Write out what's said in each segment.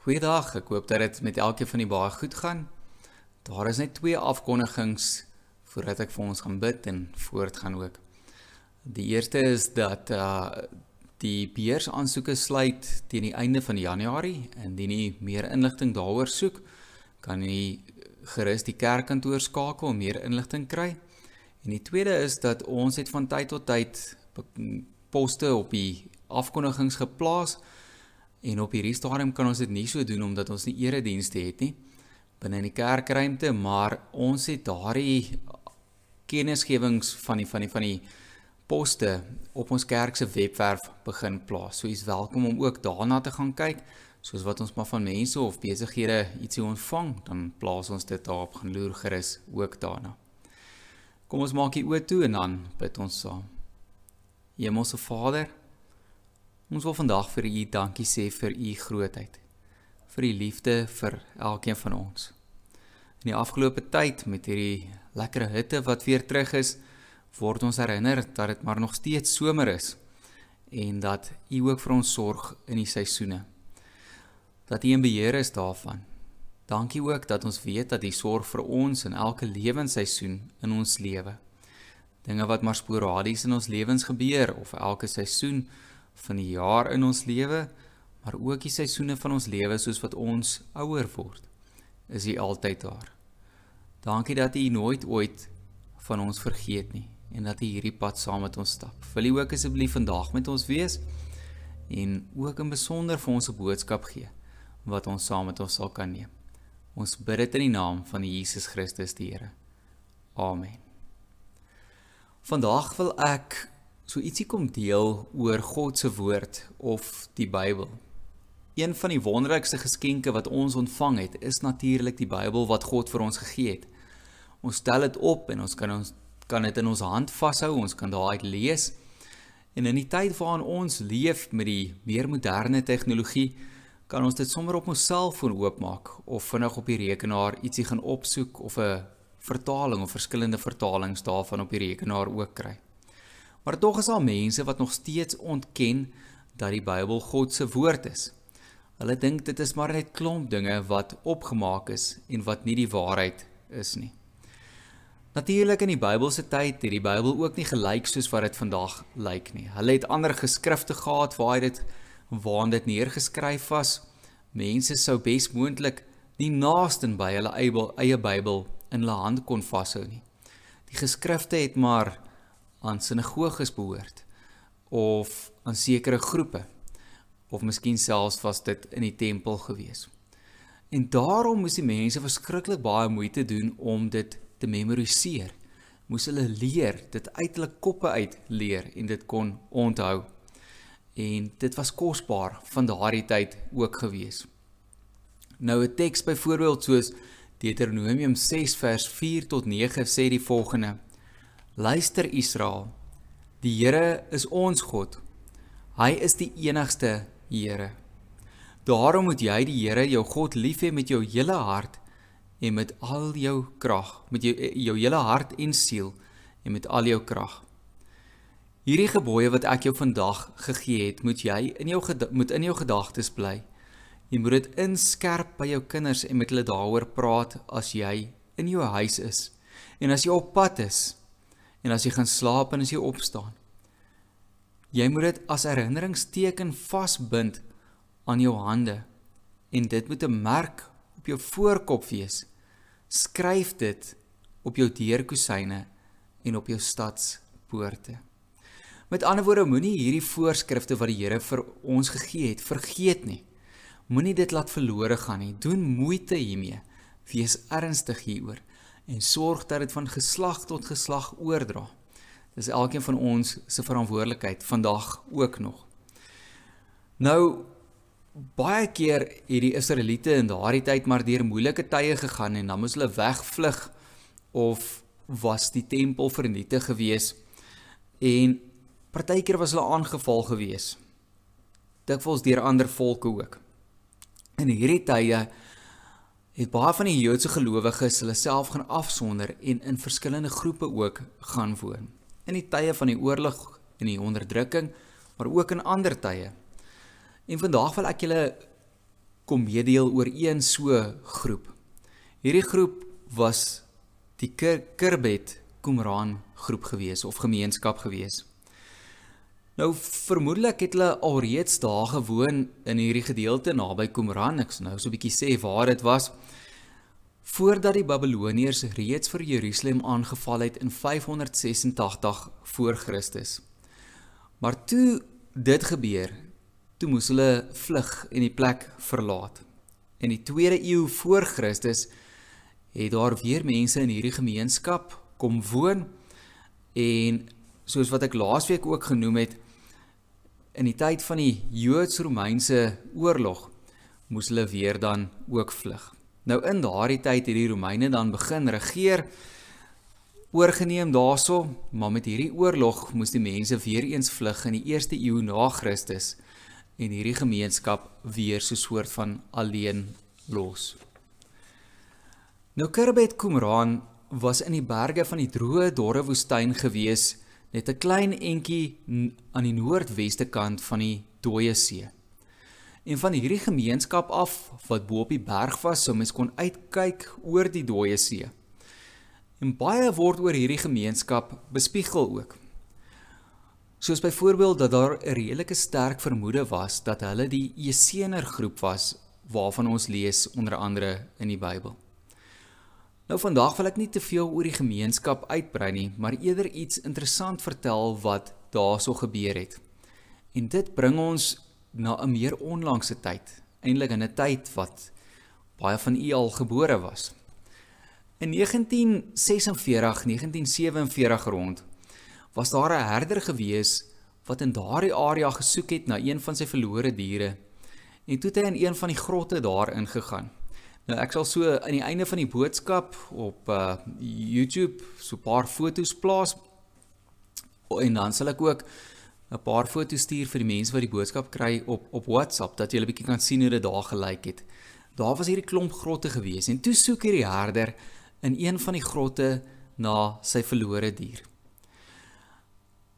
Goeiedag, ek hoop dat dit met elkeen van julle baie goed gaan. Daar is net twee afkondigings voordat ek vir ons gaan bid en voortgaan ook. Die eerste is dat uh die beheersaansoeke sluit teen die einde van Januarie en indien jy meer inligting daaroor soek, kan jy gerus die kerkkantoor skakel om meer inligting kry. En die tweede is dat ons het van tyd tot tyd poste op die afkondigings geplaas En op hierdie stadium kan ons dit nie so doen omdat ons nie eredienste het nie binne in die kerkruimte, maar ons het daardie kennisgewings van die van die van die poste op ons kerk se webwerf begin plaas. So jy's welkom om ook daarna te gaan kyk, soos wat ons maar van mense of besighede ietsie ontvang, dan plaas ons dit daar op gaan loer gerus ook daarna. Kom ons maak die oë toe en dan bid ons saam. Hemelse Vader, Ons wil vandag vir U dankie sê vir U grootheid. Vir U liefde vir elkeen van ons. In die afgelope tyd met hierdie lekker hitte wat weer terug is, word ons herinner dat dit maar nog steeds somer is en dat U ook vir ons sorg in die seisoene. Dat U in beheer is daarvan. Dankie ook dat ons weet dat U sorg vir ons in elke lewensseisoen in ons lewe. Dinge wat maar sporadies in ons lewens gebeur of elke seisoen van die jaar in ons lewe, maar ook die seisoene van ons lewe soos wat ons ouer word, is U altyd daar. Dankie dat U nooit ooit van ons vergeet nie en dat U hierdie pad saam met ons stap. Wil U ook asseblief vandag met ons wees en ook in besonder vir ons 'n boodskap gee wat ons saam met ons sal kan neem. Ons bid dit in die naam van Jesus Christus die Here. Amen. Vandag wil ek so ietsie kom deel oor God se woord of die Bybel. Een van die wonderlikste geskenke wat ons ontvang het, is natuurlik die Bybel wat God vir ons gegee het. Ons stel dit op en ons kan ons kan dit in ons hand vashou, ons kan daaruit lees. En in die tyd waarin ons leef met die meer moderne tegnologie, kan ons dit sommer op ons selfoon oopmaak of vinnig op die rekenaar ietsie gaan opsoek of 'n vertaling of verskillende vertalings daarvan op die rekenaar ook kry. Maar tog is daar mense wat nog steeds ontken dat die Bybel God se woord is. Hulle dink dit is maar net klomp dinge wat opgemaak is en wat nie die waarheid is nie. Natuurlik in die Bybelse tyd het die Bybel ook nie gelyk soos wat dit vandag lyk nie. Hulle het ander geskrifte gehad waar dit waar dit neergeskryf was. Mense sou besmoontlik nie naaste by hulle eie Bybel in hulle hand kon vashou nie. Die geskrifte het maar aan sinagoges behoort of aan sekere groepe of miskien selfs was dit in die tempel gewees. En daarom moes die mense verskriklik baie moeite doen om dit te memoriseer. Moes hulle leer, dit uit hulle koppe uit leer en dit kon onthou. En dit was kosbaar van daardie tyd ook gewees. Nou 'n teks byvoorbeeld soos Deuteronomium 6 vers 4 tot 9 sê die volgende: Luister Israel. Die Here is ons God. Hy is die enigste Here. Daarom moet jy die Here jou God lief hê met jou hele hart en met al jou krag, met jou jou hele hart en siel en met al jou krag. Hierdie gebooie wat ek jou vandag gegee het, moet jy in jou moet in jou gedagtes bly. Jy moet dit inskerp by jou kinders en met hulle daaroor praat as jy in jou huis is en as jy op pad is en as jy gaan slaap en as jy opstaan. Jy moet dit as herinneringsteken vasbind aan jou hande en dit moet 'n merk op jou voorkop wees. Skryf dit op jou deurkusyne en op jou stadspoorte. Met ander woorde, moenie hierdie voorskrifte wat die Here vir ons gegee het vergeet nie. Moenie dit laat verlore gaan nie. Doen moeite hiermee. Wees ernstig hieroor en sorg dat dit van geslag tot geslag oordra. Dis elkeen van ons se verantwoordelikheid vandag ook nog. Nou baie keer het die Israeliete in daardie tyd maar deur moeilike tye gegaan en dan moes hulle wegvlug of was die tempel vernietig gewees en partykeer was hulle aangeval gewees. Dikwels deur ander volke ook. In hierdie tye het baie van die Joodse gelowiges hulle self gaan afsonder en in verskillende groepe ook gaan woon. In die tye van die oorlog en die onderdrukking, maar ook in ander tye. En vandag wil ek julle kom meedeel oor een so groep. Hierdie groep was die Kirbet Qumran groep gewees of gemeenskap gewees. Nou vermoedelik het hulle alreeds daar gewoon in hierdie gedeelte naby Qumran. Ek sou nou so 'n bietjie sê waar dit was voordat die Babiloniërs reeds vir Jerusalem aangeval het in 586 voor Christus. Maar toe dit gebeur, toe moes hulle vlug en die plek verlaat. In die 2de eeu voor Christus het daar weer mense in hierdie gemeenskap kom woon en soos wat ek laasweek ook genoem het in die tyd van die Joods-Romeinse oorlog moes hulle weer dan ook vlug. Nou in daardie tyd het die Romeine dan begin regeer oorgeneem daarso, maar met hierdie oorlog moes die mense weer eens vlug in die eerste eeu na Christus en hierdie gemeenskap weer so 'n soort van alleen los. Nou Kirbet Qumran was in die berge van die droë dorre woestyn gewees, net 'n klein entjie aan die noordweste kant van die Dooie See. En van hierdie gemeenskap af wat bo op die berg was, sou mens kon uitkyk oor die Dooie See. En baie word oor hierdie gemeenskap bespiegel ook. Soos byvoorbeeld dat daar 'n redelike sterk vermoede was dat hulle die Jesener groep was waarvan ons lees onder andere in die Bybel. Nou vandag wil ek nie te veel oor die gemeenskap uitbrei nie, maar eerder iets interessant vertel wat daarso gebeur het. En dit bring ons na 'n meer onlangse tyd, eintlik in 'n tyd wat baie van u al gebore was. In 1946, 1947 rond was daar 'n herder gewees wat in daardie area gesoek het na een van sy verlore diere. En toe het hy in een van die grotte daar ingegaan. Nou ek sal so aan die einde van die boodskap op uh YouTube so 'n paar foto's plaas en dan sal ek ook 'n paar foto's stuur vir die mense wat die boodskap kry op op WhatsApp dat jy 'n bietjie kan sien hoe dit daar gelyk het. Daar was hierdie klomp grotte gewees en toe soek hierdie herder in een van die grotte na sy verlore dier.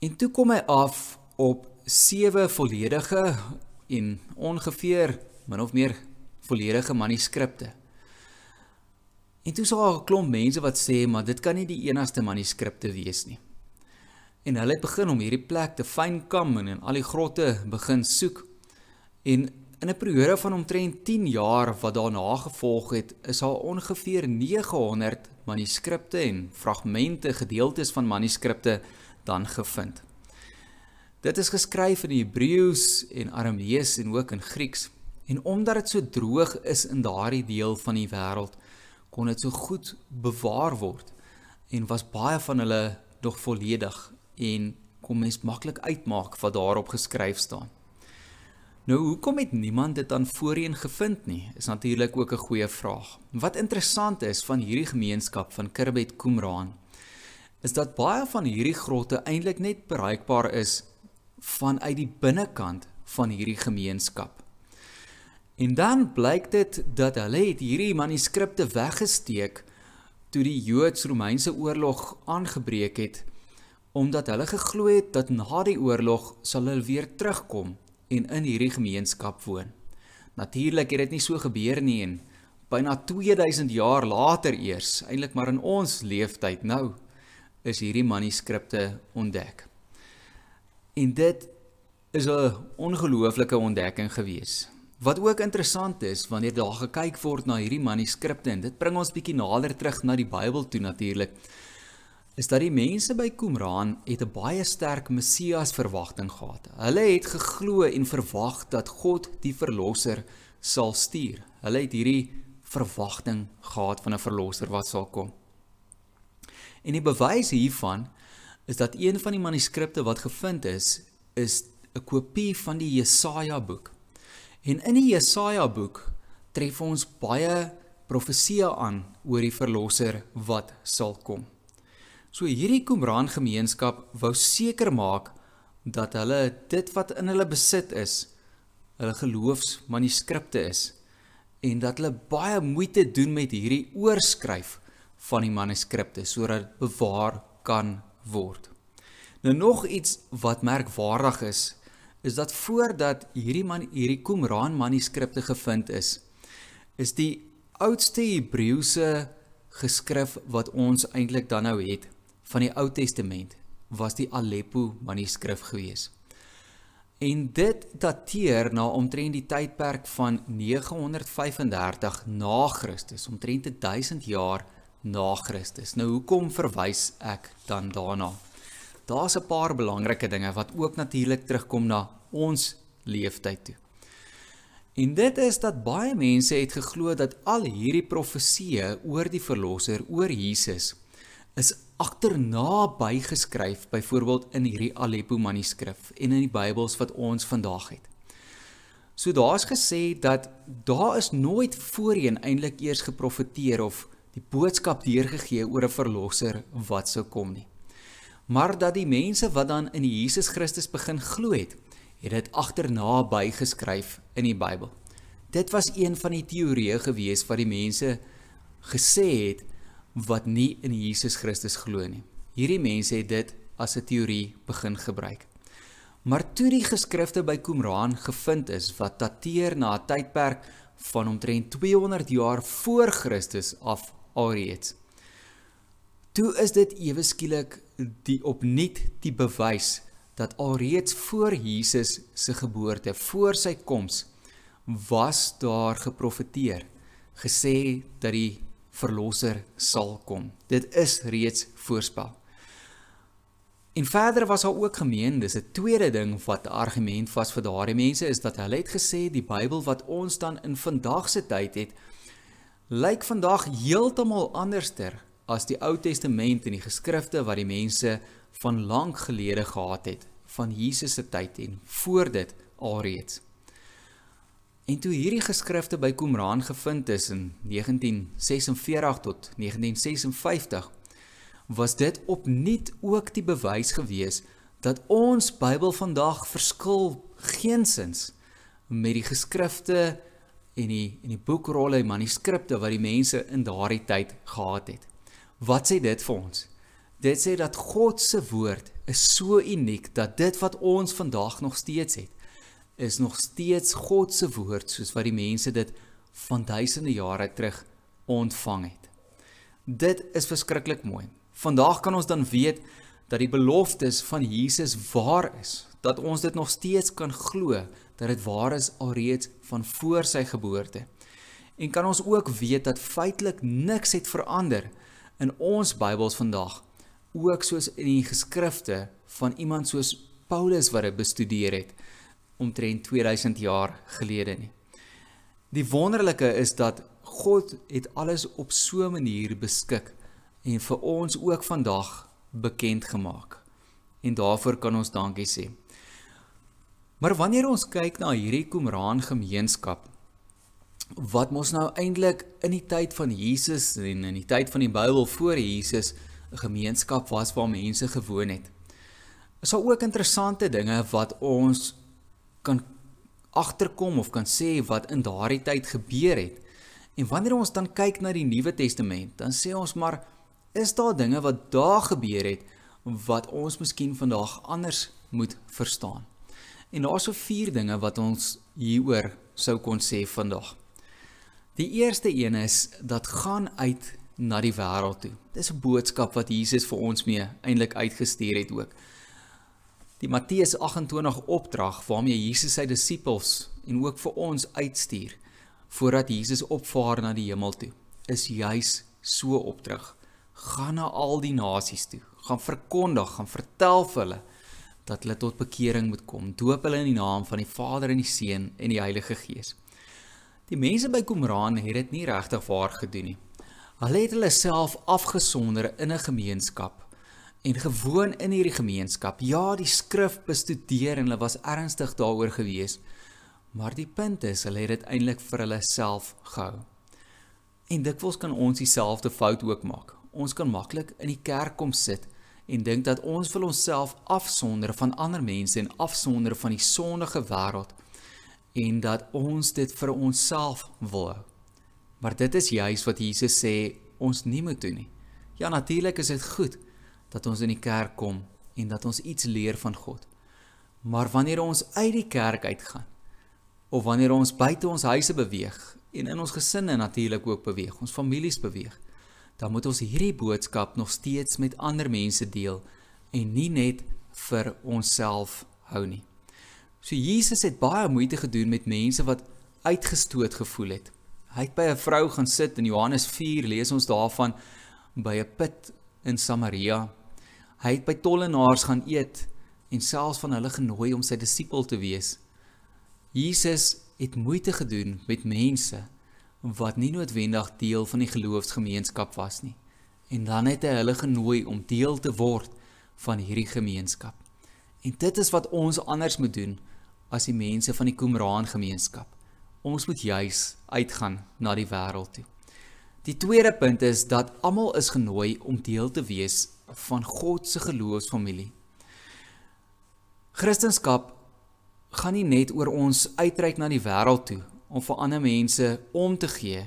En toe kom hy af op sewe volledige en ongeveer min of meer volledige manuskripte. En toe sal 'n klomp mense wat sê maar dit kan nie die enigste manuskripte wees nie. En hulle het begin om hierdie plek te fynkam en in al die grotte begin soek. En in 'n periode van omtrent 10 jaar wat daarna gevolg het, is daar ongeveer 900 manuskripte en fragmente, gedeeltes van manuskripte dan gevind. Dit is geskryf in Hebreëus en Aramees en ook in Grieks. En omdat dit so droog is in daardie deel van die wêreld, kon dit so goed bewaar word en was baie van hulle nog volledig en kon mens maklik uitmaak wat daarop geskryf staan. Nou hoekom het niemand dit dan voorheen gevind nie? Is natuurlik ook 'n goeie vraag. Wat interessant is van hierdie gemeenskap van Kirbet Qumran is dat baie van hierdie grotte eintlik net bereikbaar is vanuit die binnekant van hierdie gemeenskap. En dan blyk dit dat hulle het hierdie manuskripte weggesteek toe die Joods-Romeinse oorlog aangebreek het omdat hulle geglo het dat na die oorlog sal hulle weer terugkom en in hierdie gemeenskap woon. Natuurlik het dit nie so gebeur nie en byna 2000 jaar later eers, eintlik maar in ons leeftyd nou, is hierdie manuskripte ontdek. En dit is 'n ongelooflike ontdekking gewees. Wat ook interessant is wanneer daar gekyk word na hierdie manuskripte en dit bring ons bietjie nader terug na die Bybel toe natuurlik is dat die mense by Qumran het 'n baie sterk Messias verwagting gehad. Hulle het geglo en verwag dat God die verlosser sal stuur. Hulle het hierdie verwagting gehad van 'n verlosser wat sal kom. En die bewys hiervan is dat een van die manuskripte wat gevind is, is 'n kopie van die Jesaja boek. En in die Jesaja boek tref ons baie profeseë aan oor die verlosser wat sal kom. So hierdie Qumran gemeenskap wou seker maak dat hulle dit wat in hulle besit is, hulle geloofsmanuskripte is en dat hulle baie moeite doen met hierdie oorskryf van die manuskripte sodat dit bewaar kan word. Nou nog iets wat merkwaardig is is dat voordat hierdie man hierdie Qumran manuskripte gevind is, is die oudste Hebreëse geskrif wat ons eintlik dan nou het van die Ou Testament was die Aleppo manuskrif gewees. En dit dateer na omtrent die tydperk van 935 na Christus, omtrent 1000 jaar na Christus. Nou hoekom verwys ek dan daarna? Daar's 'n paar belangrike dinge wat ook natuurlik terugkom na ons leeftyd toe. En dit is dat baie mense het geglo dat al hierdie profeseë oor die verlosser, oor Jesus, is agterna bygeskryf, byvoorbeeld in hierdie Aleppo manuskrif en in die Bybels wat ons vandag het. So daar's gesê dat daar is nooit voorheen eintlik eers geprofeteer of die boodskap deurgegee oor 'n verlosser wat sou kom nie. Maar dat die mense wat dan in Jesus Christus begin glo het, het dit agterna bygeskryf in die Bybel. Dit was een van die teorieë gewees wat die mense gesê het wat nie in Jesus Christus glo nie. Hierdie mense het dit as 'n teorie begin gebruik. Maar toe die geskrifte by Qumran gevind is wat dateer na 'n tydperk van omtrent 200 jaar voor Christus af alreeds. Toe is dit ewe skielik die opnuut die bewys dat alreeds voor Jesus se geboorte, voor sy koms, was daar geprofeteer, gesê dat die verlosser sal kom. Dit is reeds voorspel. En verder was daar ook gemeen, dis 'n tweede ding wat 'n argument was vir daardie mense is dat hulle het gesê die Bybel wat ons dan in vandag se tyd het, lyk vandag heeltemal anderster as die Ou Testament en die geskrifte wat die mense van lank gelede gehad het van Jesus se tyd en voor dit alreeds. En toe hierdie geskrifte by Qumran gevind is in 1946 tot 1956 was dit opnuut ook die bewys gewees dat ons Bybel vandag verskil geensins met die geskrifte en die en die boekrolle en manuskripte wat die mense in daardie tyd gehad het. Wat sê dit vir ons? Dit sê dat God se woord is so uniek dat dit wat ons vandag nog steeds het, is nog steeds God se woord soos wat die mense dit van duisende jare terug ontvang het. Dit is verskriklik mooi. Vandag kan ons dan weet dat die beloftes van Jesus waar is, dat ons dit nog steeds kan glo dat dit waar is alreeds van voor sy geboorte. En kan ons ook weet dat feitelik niks het verander in ons Bybels vandag ook soos in die geskrifte van iemand soos Paulus wat dit bestudeer het omtrent 2000 jaar gelede nie. Die wonderlike is dat God het alles op so 'n manier beskik en vir ons ook vandag bekend gemaak. En daarvoor kan ons dankie sê. Maar wanneer ons kyk na hierdie Qumran gemeenskap wat mos nou eintlik in die tyd van Jesus en in die tyd van die Bybel voor Jesus 'n gemeenskap was waar mense gewoon het. Is daar ook interessante dinge wat ons kan agterkom of kan sê wat in daardie tyd gebeur het. En wanneer ons dan kyk na die Nuwe Testament, dan sê ons maar is daar dinge wat daar gebeur het wat ons miskien vandag anders moet verstaan. En daar's so vier dinge wat ons hieroor sou kon sê vandag. Die eerste een is dat gaan uit na die wêreld toe. Dis 'n boodskap wat Jesus vir ons mee eintlik uitgestuur het ook. Die Matteus 28 opdrag waarmee Jesus sy disippels en ook vir ons uitstuur voordat Jesus opvaar na die hemel toe, is juis so opdrag. Gaan na al die nasies toe, gaan verkondig, gaan vertel vir hulle dat hulle tot bekering moet kom. Doop hulle in die naam van die Vader en die Seun en die Heilige Gees. Die mense by Qumran het dit nie regtig waar gedoen nie. Hulle het hulle self afgesonder in 'n gemeenskap en gewoon in hierdie gemeenskap. Ja, die skrif bestudeer en hulle was ernstig daaroor gewees. Maar die punt is, hulle het dit eintlik vir hulle self gehou. En dikwels kan ons dieselfde fout ook maak. Ons kan maklik in die kerk kom sit en dink dat ons wil onsself afsonder van ander mense en afsonder van die sondige wêreld en dat ons dit vir onsself wil hou. Maar dit is juis wat Jesus sê ons nie moet doen nie. Ja, natuurlik is dit goed dat ons in die kerk kom en dat ons iets leer van God. Maar wanneer ons uit die kerk uitgaan of wanneer ons buite ons huise beweeg en in ons gesinne natuurlik ook beweeg, ons families beweeg, dan moet ons hierdie boodskap nog steeds met ander mense deel en nie net vir onsself hou nie. So Jesus het baie moeite gedoen met mense wat uitgestoot gevoel het. Hy het by 'n vrou gaan sit in Johannes 4 lees ons daarvan by 'n put in Samaria. Hy het by tollenaars gaan eet en selfs van hulle genooi om sy disipel te wees. Jesus het moeite gedoen met mense wat nie noodwendig deel van die geloofsgemeenskap was nie. En dan het hy hulle genooi om deel te word van hierdie gemeenskap. En dit is wat ons anders moet doen as die mense van die Qumran gemeenskap. Ons moet juis uitgaan na die wêreld toe. Die tweede punt is dat almal is genooi om deel te wees van God se geloofsfamilie. Christendom gaan nie net oor ons uitreik na die wêreld toe om vir ander mense om te gee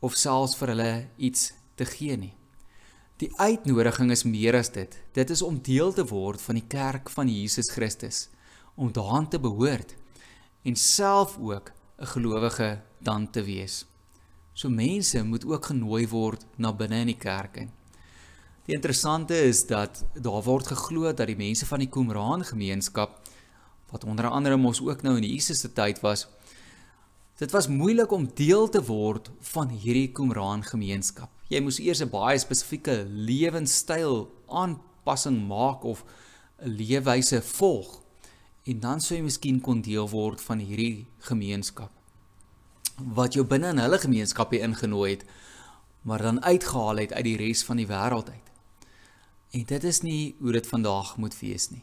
of selfs vir hulle iets te gee nie. Die uitnodiging is meer as dit. Dit is om deel te word van die kerk van Jesus Christus, om daaraan te behoort en self ook 'n gelowige dan te wees. So mense moet ook genooi word na binne in die kerk in. Die interessante is dat daar word geglo dat die mense van die Qumran gemeenskap wat onder andere mos ook nou in Jesus se tyd was, dit was moeilik om deel te word van hierdie Qumran gemeenskap jy moes eers 'n baie spesifieke lewenstyl aanpassing maak of 'n leefwyse volg en dan sou jy miskien kon deel word van hierdie gemeenskap wat jou binne in hulle gemeenskap hier ingenooi het maar dan uitgehaal het uit die res van die wêreld uit. En dit is nie hoe dit vandag moet wees nie.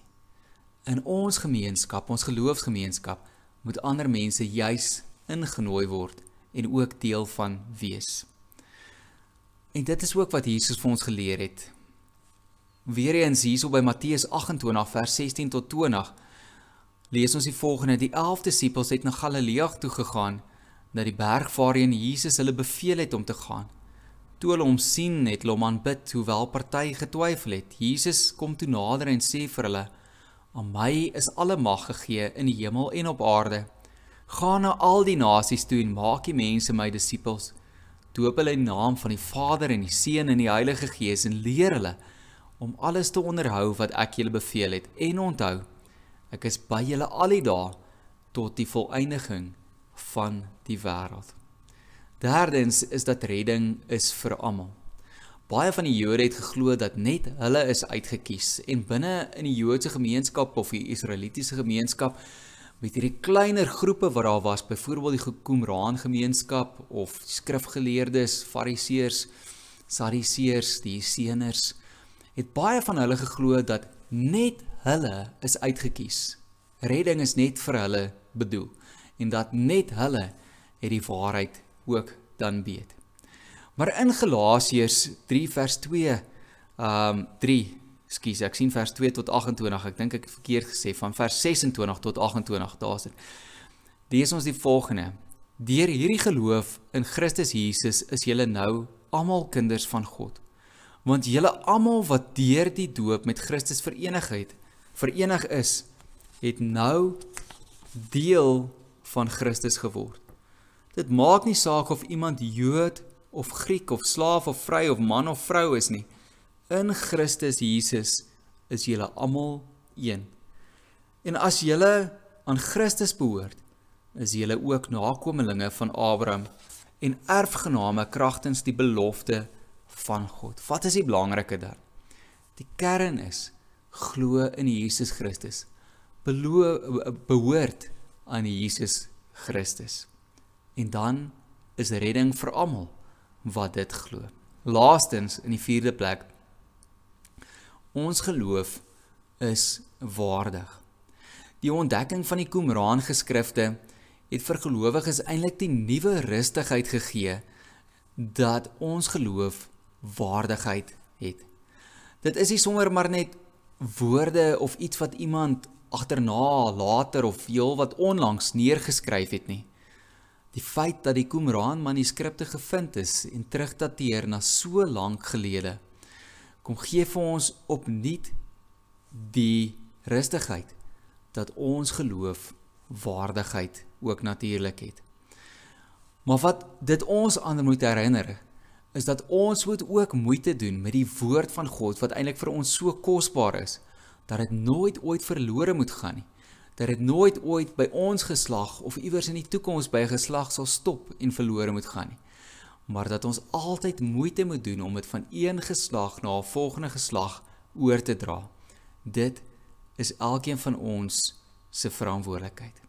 In ons gemeenskap, ons geloofsgemeenskap, moet ander mense juis ingenooi word en ook deel van wees. En dit is ook wat Jesus vir ons geleer het. Weereens hierso by Matteus 28 vers 16 tot 20 lees ons die volgende: Die 11 disippels het na Galilea toe gegaan, na die berg waarheen Jesus hulle beveel het om te gaan. Toe hulle hom sien, het hulle hom aanbid, hoewel party getwyfel het. Jesus kom toe nader en sê vir hulle: "Aan my is alle mag gegee in die hemel en op aarde. Gaan na al die nasies toe en maak die mense my disippels." doop hulle in die naam van die Vader en die Seun en die Heilige Gees en leer hulle om alles te onderhou wat ek julle beveel het en onthou ek is by julle al die dae tot die volëindiging van die wêreld. Derdens is dat redding is vir almal. Baie van die Jode het geglo dat net hulle is uitgekies en binne in die Joodse gemeenskap of die Israelitiese gemeenskap met hierdie kleiner groepe wat daar was, byvoorbeeld die Qumran gemeenskap of skrifgeleerdes, fariseërs, sadiseërs, die seeners, het baie van hulle geglo dat net hulle is uitgekies. Redding is net vir hulle bedoel en dat net hulle het die waarheid ook dan weet. Maar in Galasiërs 3 vers 2 um 3 Skus, ek sien vers 2 tot 28. Ek dink ek het verkeerd gesê van vers 26 tot 28 daar's dit. Lees ons die volgende. Deur hierdie geloof in Christus Jesus is julle nou almal kinders van God. Want julle almal wat deur die doop met Christus verenig het, verenig is, het nou deel van Christus geword. Dit maak nie saak of iemand Jood of Griek of slaaf of vry of man of vrou is nie. In Christus Jesus is julle almal een. En as julle aan Christus behoort, is julle ook nakommelinge van Abraham en erfgename kragtens die belofte van God. Wat is die belangrike daar? Die kern is glo in Jesus Christus. Belo behoort aan Jesus Christus. En dan is redding vir almal wat dit glo. Laastens in die 4de plek Ons geloof is waardig. Die ontdekking van die Qumran geskrifte het vir gelowiges eintlik die nuwe rustigheid gegee dat ons geloof waardigheid het. Dit is nie sommer maar net woorde of iets wat iemand agterna later of heel wat onlangs neergeskryf het nie. Die feit dat die Qumran manuskripte gevind is en terugdateer na so lank gelede kom gee vir ons opnuut die rustigheid dat ons geloof waardigheid ook natuurlik het. Maar wat dit ons ander moet herinner is dat ons moet ook moeite doen met die woord van God wat eintlik vir ons so kosbaar is dat dit nooit ooit verlore moet gaan nie. Dat dit nooit ooit by ons geslag of iewers in die toekoms by 'n geslag sal stop en verlore moet gaan nie. Maar dat ons altyd moeite moet doen om dit van een geslag na 'n volgende geslag oor te dra. Dit is elkeen van ons se verantwoordelikheid.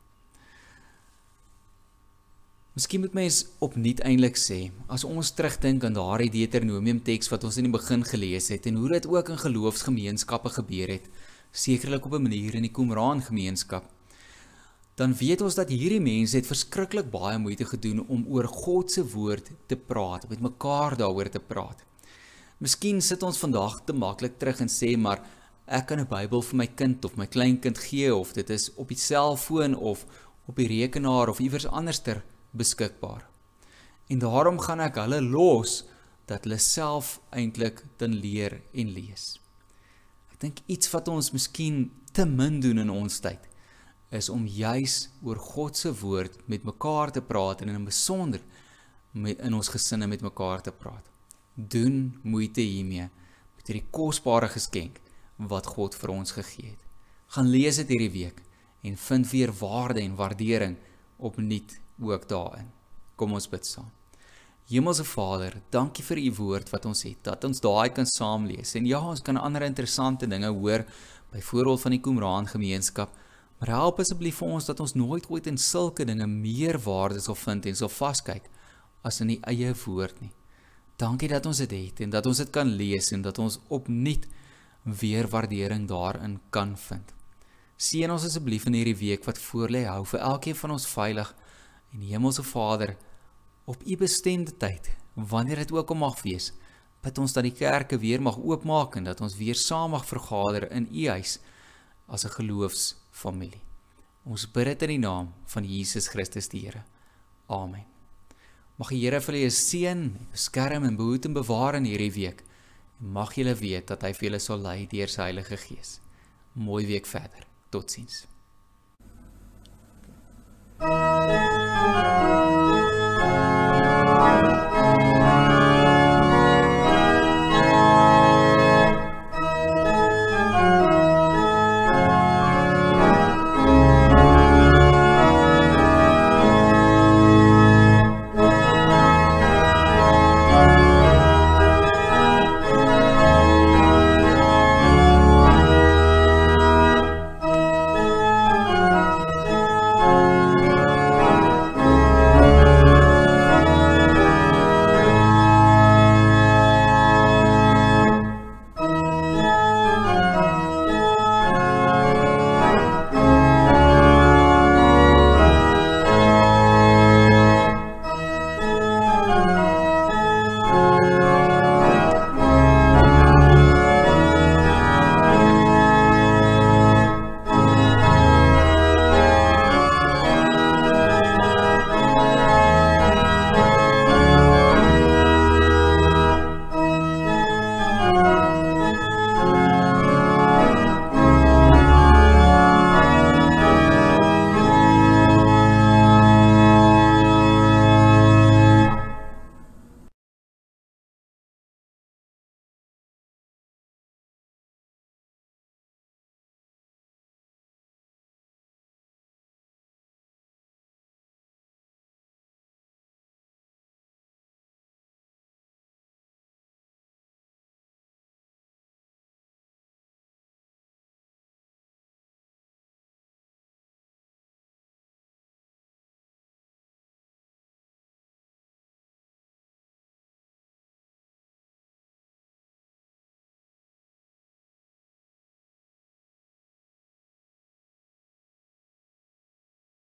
Miskien moet mens opnuut eintlik sê, as ons terugdink aan daardie Deuteronomium teks wat ons in die begin gelees het en hoe dit ook in geloofsgemeenskappe gebeur het, sekerlik op 'n manier in die Qumran gemeenskap, dan weet ons dat hierdie mense het verskriklik baie moeite gedoen om oor God se woord te praat, met mekaar daaroor te praat. Miskien sit ons vandag te maklik terug en sê maar ek kan 'n Bybel vir my kind of my kleinkind gee of dit is op die selfoon of op die rekenaar of iewers anderster beskikbaar. En daarom gaan ek hulle los dat hulle self eintlik dan leer en lees. Ek dink iets wat ons miskien te min doen in ons tyd is om juis oor God se woord met mekaar te praat en in besonder met in ons gesinne met mekaar te praat. Doen moeite hiermee met hierdie kosbare geskenk wat God vir ons gegee het. Gaan lees dit hierdie week en vind weer waarde en waardering opnuut ook daarin. Kom ons bid saam. Hemelse Vader, dankie vir u woord wat ons het, dat ons daai kan saam lees. En ja, ons kan ander interessante dinge hoor, byvoorbeeld van die Qumran gemeenskap, maar help asseblief vir ons dat ons nooit ooit in sulke dinge meer waarde sal vind en sal vaskyk as in die eie woord nie. Dankie dat ons dit het en dat ons dit kan lees en dat ons opnuut weer waardering daarin kan vind. Seën ons asseblief in hierdie week wat voorlê, hou vir elkeen van ons veilig En Hemelse Vader, op U bestemde tyd, wanneer dit ook al mag wees, bid ons dat die kerke weer mag oopmaak en dat ons weer saam mag vergader in U huis as 'n geloofsfamilie. Ons bid dit in die naam van Jesus Christus die Here. Amen. Mag die Here vir julle seën, beskerm en behoed en bewaar in hierdie week. En mag julle weet dat hy vir julle sal lei deur sy Heilige Gees. Mooi week verder. Totsiens. Thank you. Música